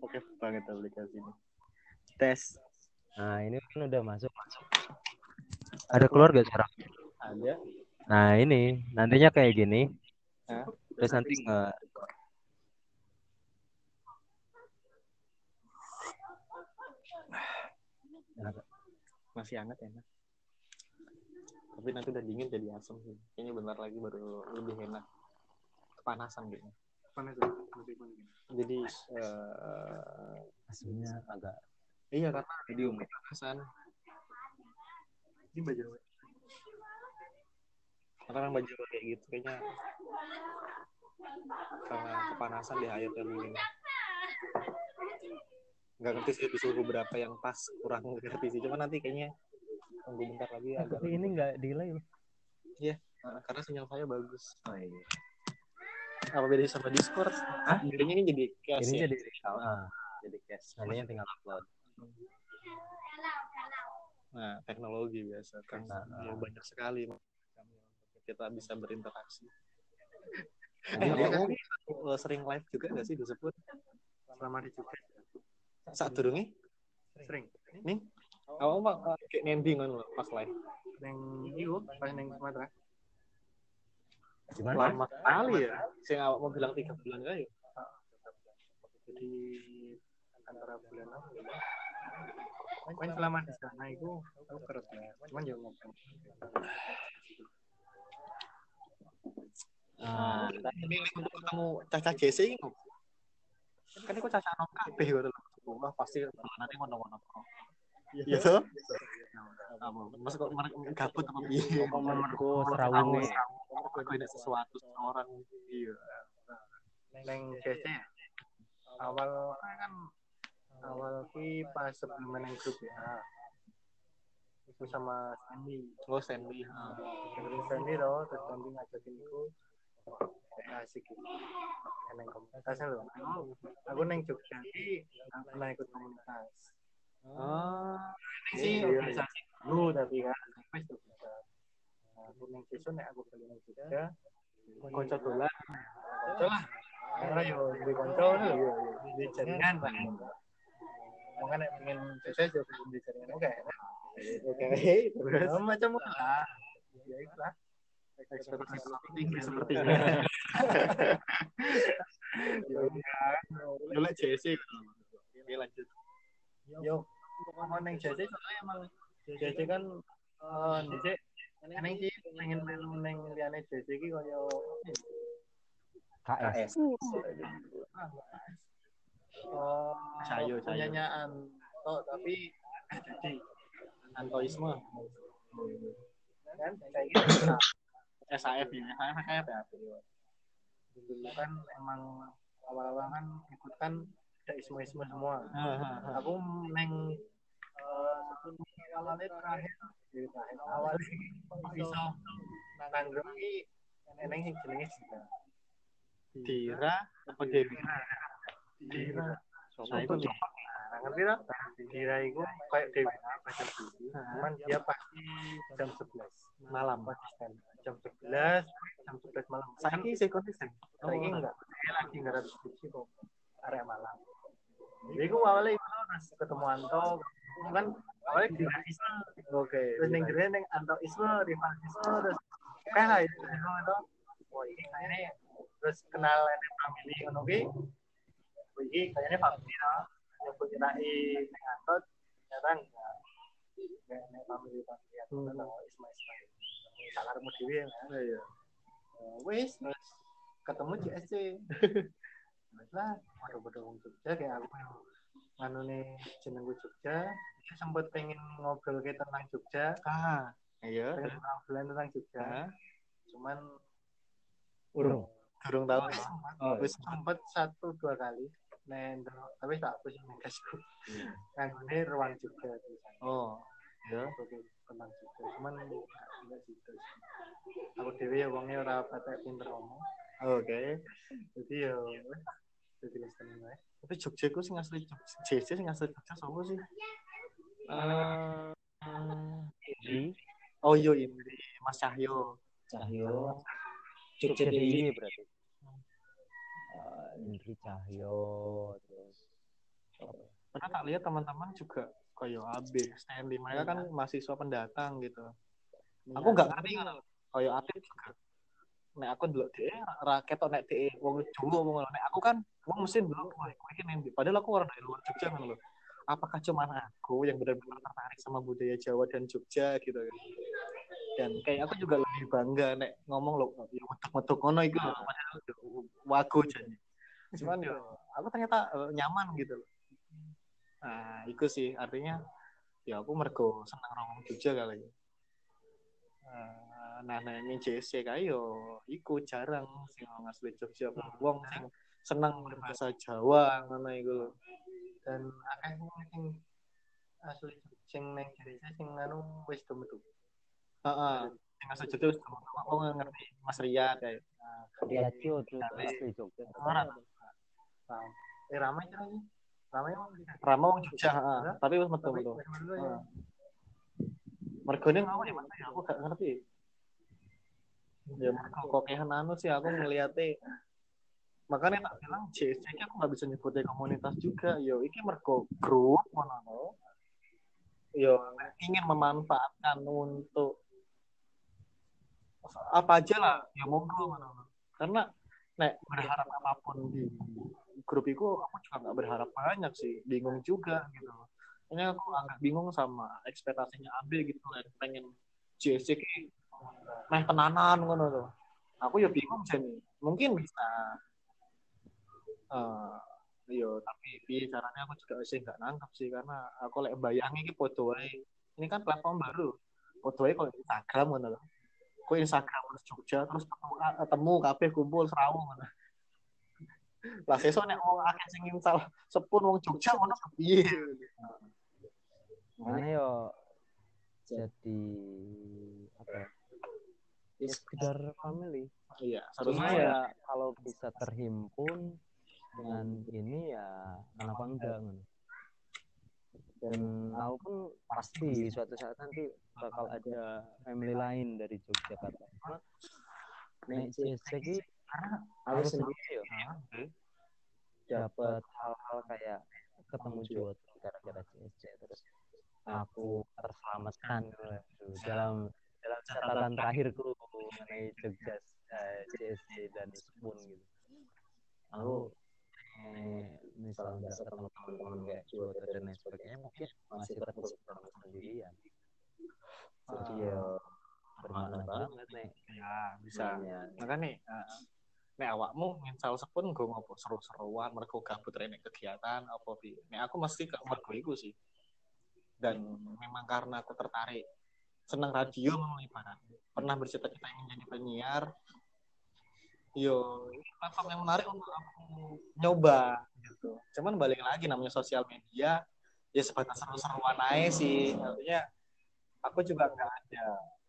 Oke banget aplikasi ini. Tes. Nah, ini kan udah masuk masuk. Ada keluar gak sekarang? Ada. Nah, ini nantinya kayak gini. Hah? Terus nanti nggak Masih hangat enak. Tapi nanti udah dingin jadi asam sih. Kayaknya bentar lagi baru lebih enak. Kepanasan gitu. Ya? Panas. Jadi eh asamnya agak iya karena medium kepanasan. Ini baju Karena kan baju kayak gitu kayaknya karena kepanasan di air dan ini. Nggak ngerti sih suhu berapa yang pas kurang ngerti sih. Cuma nanti kayaknya tunggu bentar lagi agak tapi ini nggak delay loh. Nah, karena sinyal saya bagus. Oh iya. Apa beda sama Discord? Ah, bedanya ini jadi cash Ini ya? jadi ah, jadi cash. nantinya tinggal upload. Nah, teknologi biasa kan Nah, ya, banyak sekali kita bisa berinteraksi. Jadi Eh, dia kamu eh, sering live juga nggak sih disebut? selama di Jogja. Saat durungnya? Sering. Nih? Kamu pak kayak nending kan lo pas live? Neng iyo, pas neng Sumatera. Gimana? Lama sekali ya. Saya awak mau bilang tiga bulan kali. Jadi antara bulan apa ya? Pokoknya selama di sana itu aku kerja. Cuman ya ngobrol. Ah, Tapi untuk ketemu Caca JC ini. Kan itu Caca nom kabeh gitu loh. Wah, pasti nanti ngono-ngono. Iya tuh. Apa? Mas kok gabut apa piye? mergo serawunge. Aku ini sesuatu orang. Iya. Neng CC ya? awal kan awal ki pas sebelum neng grup ya. Itu sama Sandy. Oh, Sandy. Dengerin Sandy loh, terus Sandy ngajakin aku kayak asik gitu. Neng komunitasnya loh. Aku, neng Jogja ki aku pernah ikut komunitas. Ah, sih iya, organisasi dulu tapi kan tuh bisa. Nah, aku neng Jogja. Konco. Konco lah. Karena yo di konco lho. Di jaringan lah. Mungkin nek pengen yo pengen di jaringan oke. Oke, Terus macam lah. Ya itu lah. ekspektasi tinggi sepertinya. Lu lek JC. Oke, lanjut. Yo, mau neng JC soalnya emang JC kan eh JC sih pengen melu neng liane JC ki koyo KS. Oh, Sayo, sayo. penyanyian toh tapi jadi Antoisme. kan kayak gitu SAF ya, SAF SAF ya. dulu kan emang awal-awal kan ikut kan ada isme-isme semua aku neng awalnya terakhir Dira Dira Nah, itu. Nah, kayak Dewi dia pasti jam 11 Malam. jam 11 jam 11 malam Saya sih konsisten. saya ini enggak saya lagi nggak ada diskusi area malam jadi aku awalnya itu ketemu Anto kan awalnya Oke. terus neng jadi neng Anto Isma rival Isma terus kayak itu itu. Itu wah ini kayaknya terus kenal neng family oke wah ini kayaknya family lah yang berkirain neng Anto ternyata enggak. Neng family family atau Isma Isma salah remu dewi ya. Iya. Eh, wis terus ketemu CSC lah bodoh-bodoh wong Jogja kayak aku yang anu nih jenengku Jogja. Dia sempat pengen ngobrol ke tentang Jogja. Ah, iya. pengen ngobrolan tentang Jogja. Hah? cuman Urung. Urung tahu. wis sempat Oh, wis sempat satu dua kali. Nen, tapi tak hapus yang kasku kan ini ruang Jogja Oh, iya. Tentang Jogja. Cuman enggak gitu aku dewi ya wongnya ora patek pinter ngomong. Oke. jadi ya jadi listening wae Tapi Jogja ku sing asli Jogja, JC sing asli Jogja sapa sih? Eh, Di oh iya Indri, Mas Cahyo. Cahyo. Jogja ini berarti. Eh, Indri Cahyo terus karena tak lihat teman-teman juga kayak AB Stanley? Mereka kan mahasiswa pendatang gitu. Aku nggak ngerti kayak Atif juga nek aku dulu dia rakyat atau nek dia wong Jawa wong nek aku kan wong mesin dulu kowe kowe nang ndi? padahal aku orang dari luar Jogja kan loh apakah cuma aku yang benar-benar tertarik sama budaya Jawa dan Jogja gitu kan? Dan kayak aku juga lebih bangga nek ngomong loh ya metuk-metuk ngono iku padahal udah wago jadi cuman ya aku ternyata eh, nyaman gitu loh nah itu sih. Artinya ya aku mergo seneng ngomong Jogja kali. Nah nah ini JC kayo iku jarang sing ngomong asli Jogja. Wong sing seneng berbahasa Jawa ngono iku lho. Dan akeh wong sing asli sing neng Indonesia sing anu wis metu. heeh. Sing asli Jogja wis aku ngerti Mas Riyad kayak Riacio tuh asli Jogja. Paham. Eh ramai kan ini. Ramai wong di Rama wong Jogja. Heeh. Tapi wis metu metu Wis metu ya. Mergone ya aku gak ngerti ya kokehan anu sih aku ngeliate makanya tak bilang JC ini aku gak bisa nyebutnya komunitas juga. Yo iki mergo grup ngono. Yo ingin memanfaatkan untuk apa aja lah ya monggo ngono. Karena nek berharap apa pun di grup itu aku juga nggak berharap banyak sih. Bingung juga gitu. Ini aku agak bingung sama ekspektasinya Abe gitu kan pengen ki meh tenanan ngono tuh aku ya bingung jadi mungkin bisa. Eh yo tapi piye caranya? Aku juga sih nggak nangkep sih karena aku lek bayangi ki foto wae. Ini kan platform baru. Foto wae kalau Instagram ngono loh kok Instagram terus Jogja terus ketemu, ketemu kabeh kumpul serawung ngono. Lah sesuk nek wong akeh sing install sepun wong Jogja ngono kepiye Mana yo jadi apa ya? Sekedar family. iya Cuma seharusnya ya ya kalau bisa terhimpun dengan ini ya kenapa enggak. Dan aku pun pasti suatu saat nanti bakal ada family lain dari Yogyakarta. Cuma Nek ki aku sendiri ya dapat hal-hal kayak ketemu Jawa gara-gara CSC terus aku terselamatkan dalam dalam catatan terakhirku mengenai Jogja eh, CSC dan Spoon gitu. Aku eh, misalnya nggak ketemu teman-teman kayak Jawa dan lain sebagainya mungkin masih terus sendirian. Jadi ya bermakna banget nih. ya bisa. Ya, makanya uh, nek awakmu nginstal sepun gue ngopo seru-seruan mergo gabut rene kegiatan apa pi nek aku mesti ke mergo iku sih. Dan memang karena aku tertarik senang radio memang ibarat. Pernah bercita-cita ingin jadi penyiar. Yo platform yang menarik untuk aku nyoba gitu. Cuman balik lagi namanya sosial media ya sebatas seru-seruan aja sih. Artinya aku juga nggak ada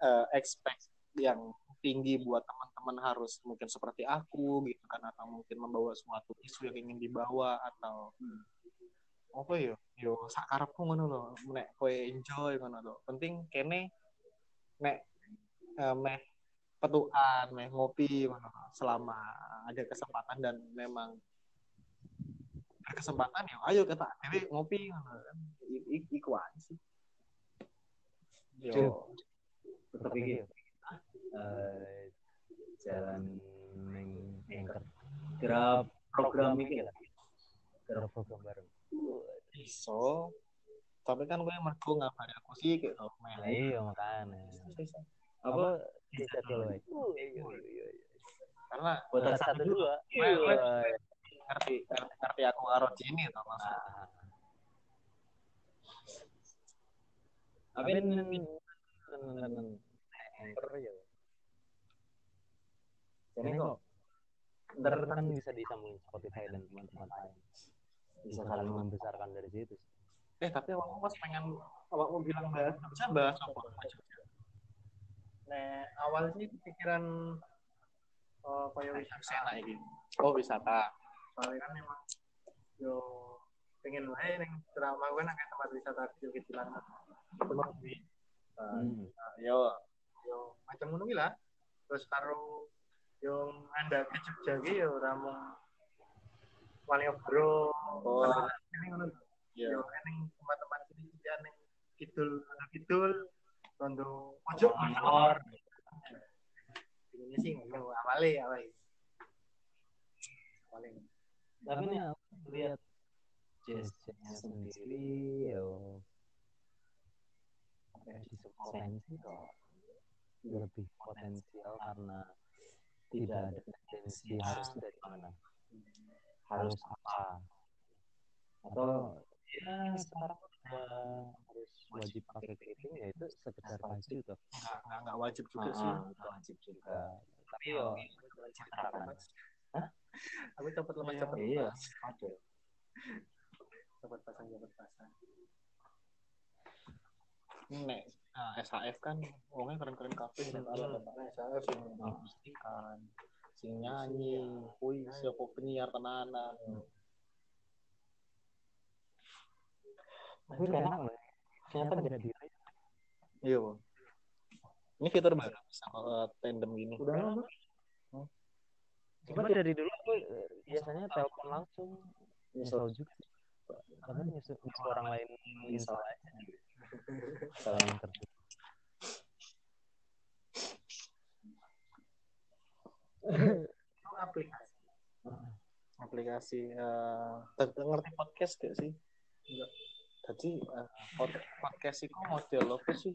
eh, expect yang tinggi buat teman-teman harus mungkin seperti aku gitu. Kan atau mungkin membawa suatu isu yang ingin dibawa atau apa ya? Yo sakarepku ngono lho nek kowe enjoy ngono lho. Penting kene nek eh, meh petukan meh ngopi ngono selama ada kesempatan dan memang berkesempatan ya ayo kita dewe ngopi ngono kan iku sih. Yo. Tetap iki eh, jalan neng program ini lah. Program bareng iso. Tapi kan gue mergo ngabari aku sih kayak meh nah, iya makanya. Apa? Bisa dulu ya karena buat satu. Iya. ngerti ngerti, aku karo Jenny tau maksud Nah. tapi ya. Ini kok ntar kan bisa disambung Spotify dan teman-teman lain bisa saling membesarkan dari situ eh tapi awakmu pas pengen awakmu bilang bahas bisa bahas apa Nah, awal sih pikiran oh, koyo wisata. Sena ini oh wisata Soalnya kan memang yo pengen wae ning drama gue nang tempat wisata kecil-kecilan. bener sih Hmm. yo Yo macam ngono lah. Terus karo yo anda ke Jogja ki yo ora mung Malioboro oh. Iya. Yeah. ning teman-teman sini juga ning kidul kidul. Rondo pojok. Motor. ini sih ngono awale awale. Awale. Tapi nih lihat gesturnya sendiri yo. Ya, potensi kok. lebih potensial karena tidak ada tendensi harus dari mana harus apa atau ya sekarang udah harus wajib pakai keriting ya itu sekedar baju tuh nggak nggak- wajib juga sih. Nggak wajib juga. Tapi yo menciptakan aku cepet lemas. Iya. cepet iya. Ada cepet pasang cepet pasang. Nek nah, SHF kan wongnya keren-keren kafe dan ada SHF sing musikan sing nyanyi. kui siapa penyiar tenanan. Tapi enak loh ternyata beda diri. Iya Bang. ini fitur baru bisa eh, tandem gini. Udah lama cuma dari dulu aku eh, biasanya telepon langsung. Nyesel. Juga. Karena nyusul orang lain install aja. Kalau yang itu aplikasi. Aplikasi eh ter- ngerti podcast gak sih? Enggak. Jadi pod- podcast itu model apa sih?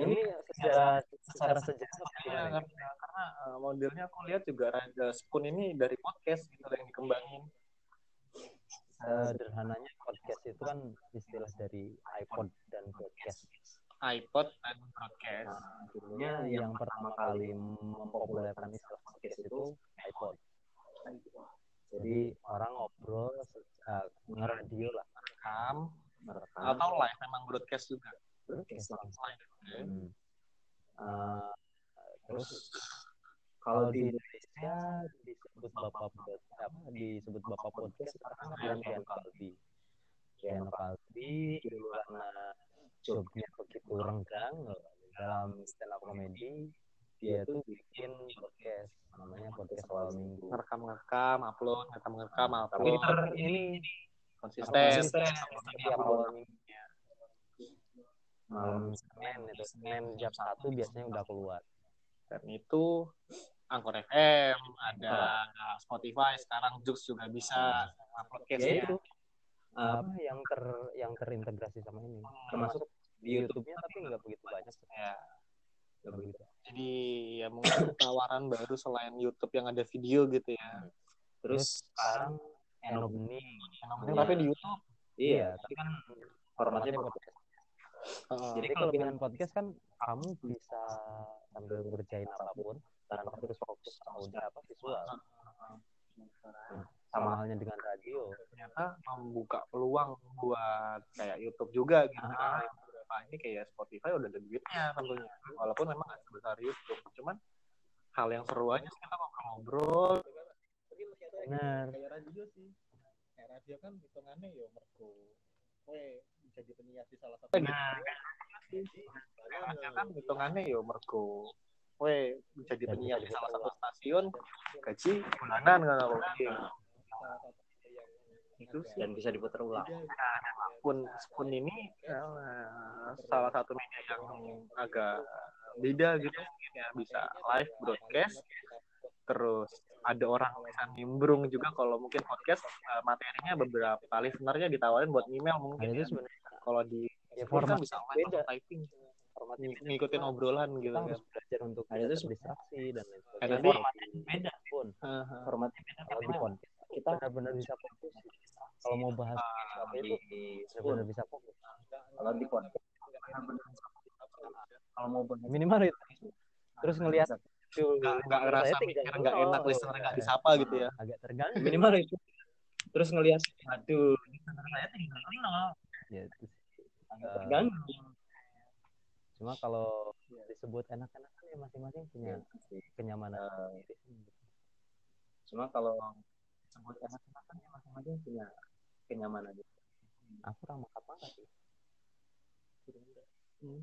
Ini secara secara sejarah Ya, karena, karena eh, modelnya aku lihat juga Raja Spoon ini dari podcast gitu yang dikembangin. Sederhananya podcast itu kan istilah dari iPod dan podcast iPod dan podcast dulunya yang pertama kali mempopulerkan istilah podcast itu iPod. Jadi orang ngobrol uh, ngeradio lah. Rekam merekam atau live memang broadcast juga. Broadcast langsung. Hmm. Uh, terus kalau di Indonesia disebut bapak pod- apa disebut bapak podcast sekarang kan Rian Kalbi. Rian Kalbi dulu karena jobnya begitu renggang loh, dalam stand up comedy dia tuh bikin podcast namanya podcast awal minggu. Ngerekam ngerekam upload ngerekam ngerekam tapi upload. Ter ini konsisten. Setiap awal minggu malam Senin itu Senin jam satu biasanya udah keluar. Dan itu Angkor FM ada Spotify sekarang Jux juga bisa podcast ya ya itu. Apa yang ter yang terintegrasi sama ini? Termasuk di YouTube-nya tapi nggak begitu banyak ya nggak begitu. jadi ya mungkin tawaran baru selain YouTube yang ada video gitu ya. Terus sekarang Eno Bening tapi di YouTube. Iya tapi kan formatnya podcast. Eh, jadi kelebihan podcast kan kamu bisa sambil ngerjain apa pun tanpa harus fokus audio apa visual. Sama halnya dengan radio. Ternyata membuka peluang buat kayak YouTube juga gitu Ah. kan beberapa ini kayak Spotify udah ada duitnya tentunya. walaupun memang nggak sebesar YouTube cuman hal yang seru aja sih kita ngobrol benar. kayak radio sih. Kayak radio kan hitungannya ya mergo kowe jadi penyiar di salah satu Nah, kan hitungannya ya mergo kowe jadi penyiar di salah satu stasiun gaji bulanan kan aku itu sih. Dan bisa diputar ulang. Pun pun ini eh, salah satu media yang agak beda gitu. Ya bisa live broadcast terus ada orang bisa nimbrung juga kalau mungkin podcast eh, materinya beberapa listenernya ditawarin buat email nah, mungkin itu ya. sebenarnya kalau di ya format kan bisa beda. typing. Ngikutin obrolan gitu kita kan. harus belajar untuk Ada itu distraksi dan lain sebagainya. tapi- formatnya beda. Pun Heeh. formatnya beda. Kalau di podcast kita benar-benar bisa fokus. kalau mau bahas apa itu benar-benar bisa fokus. Kalau di podcast kalau mau bahas minimal itu. Terus ngelihat tuh nggak ngerasa mikir nggak enak oh, listener nggak disapa gitu ya. Agak terganggu. Minimal itu. Terus ngelihat aduh saya tinggal nol. Ya itu sih. agak Eh, terganggu. cuma kalau disebut enak-enakan ya masing-masing punya kenyamanan sendiri. cuma kalau sebut enak-enakan ya masing-masing punya kenyamanan aku ramah apa sih Hmm.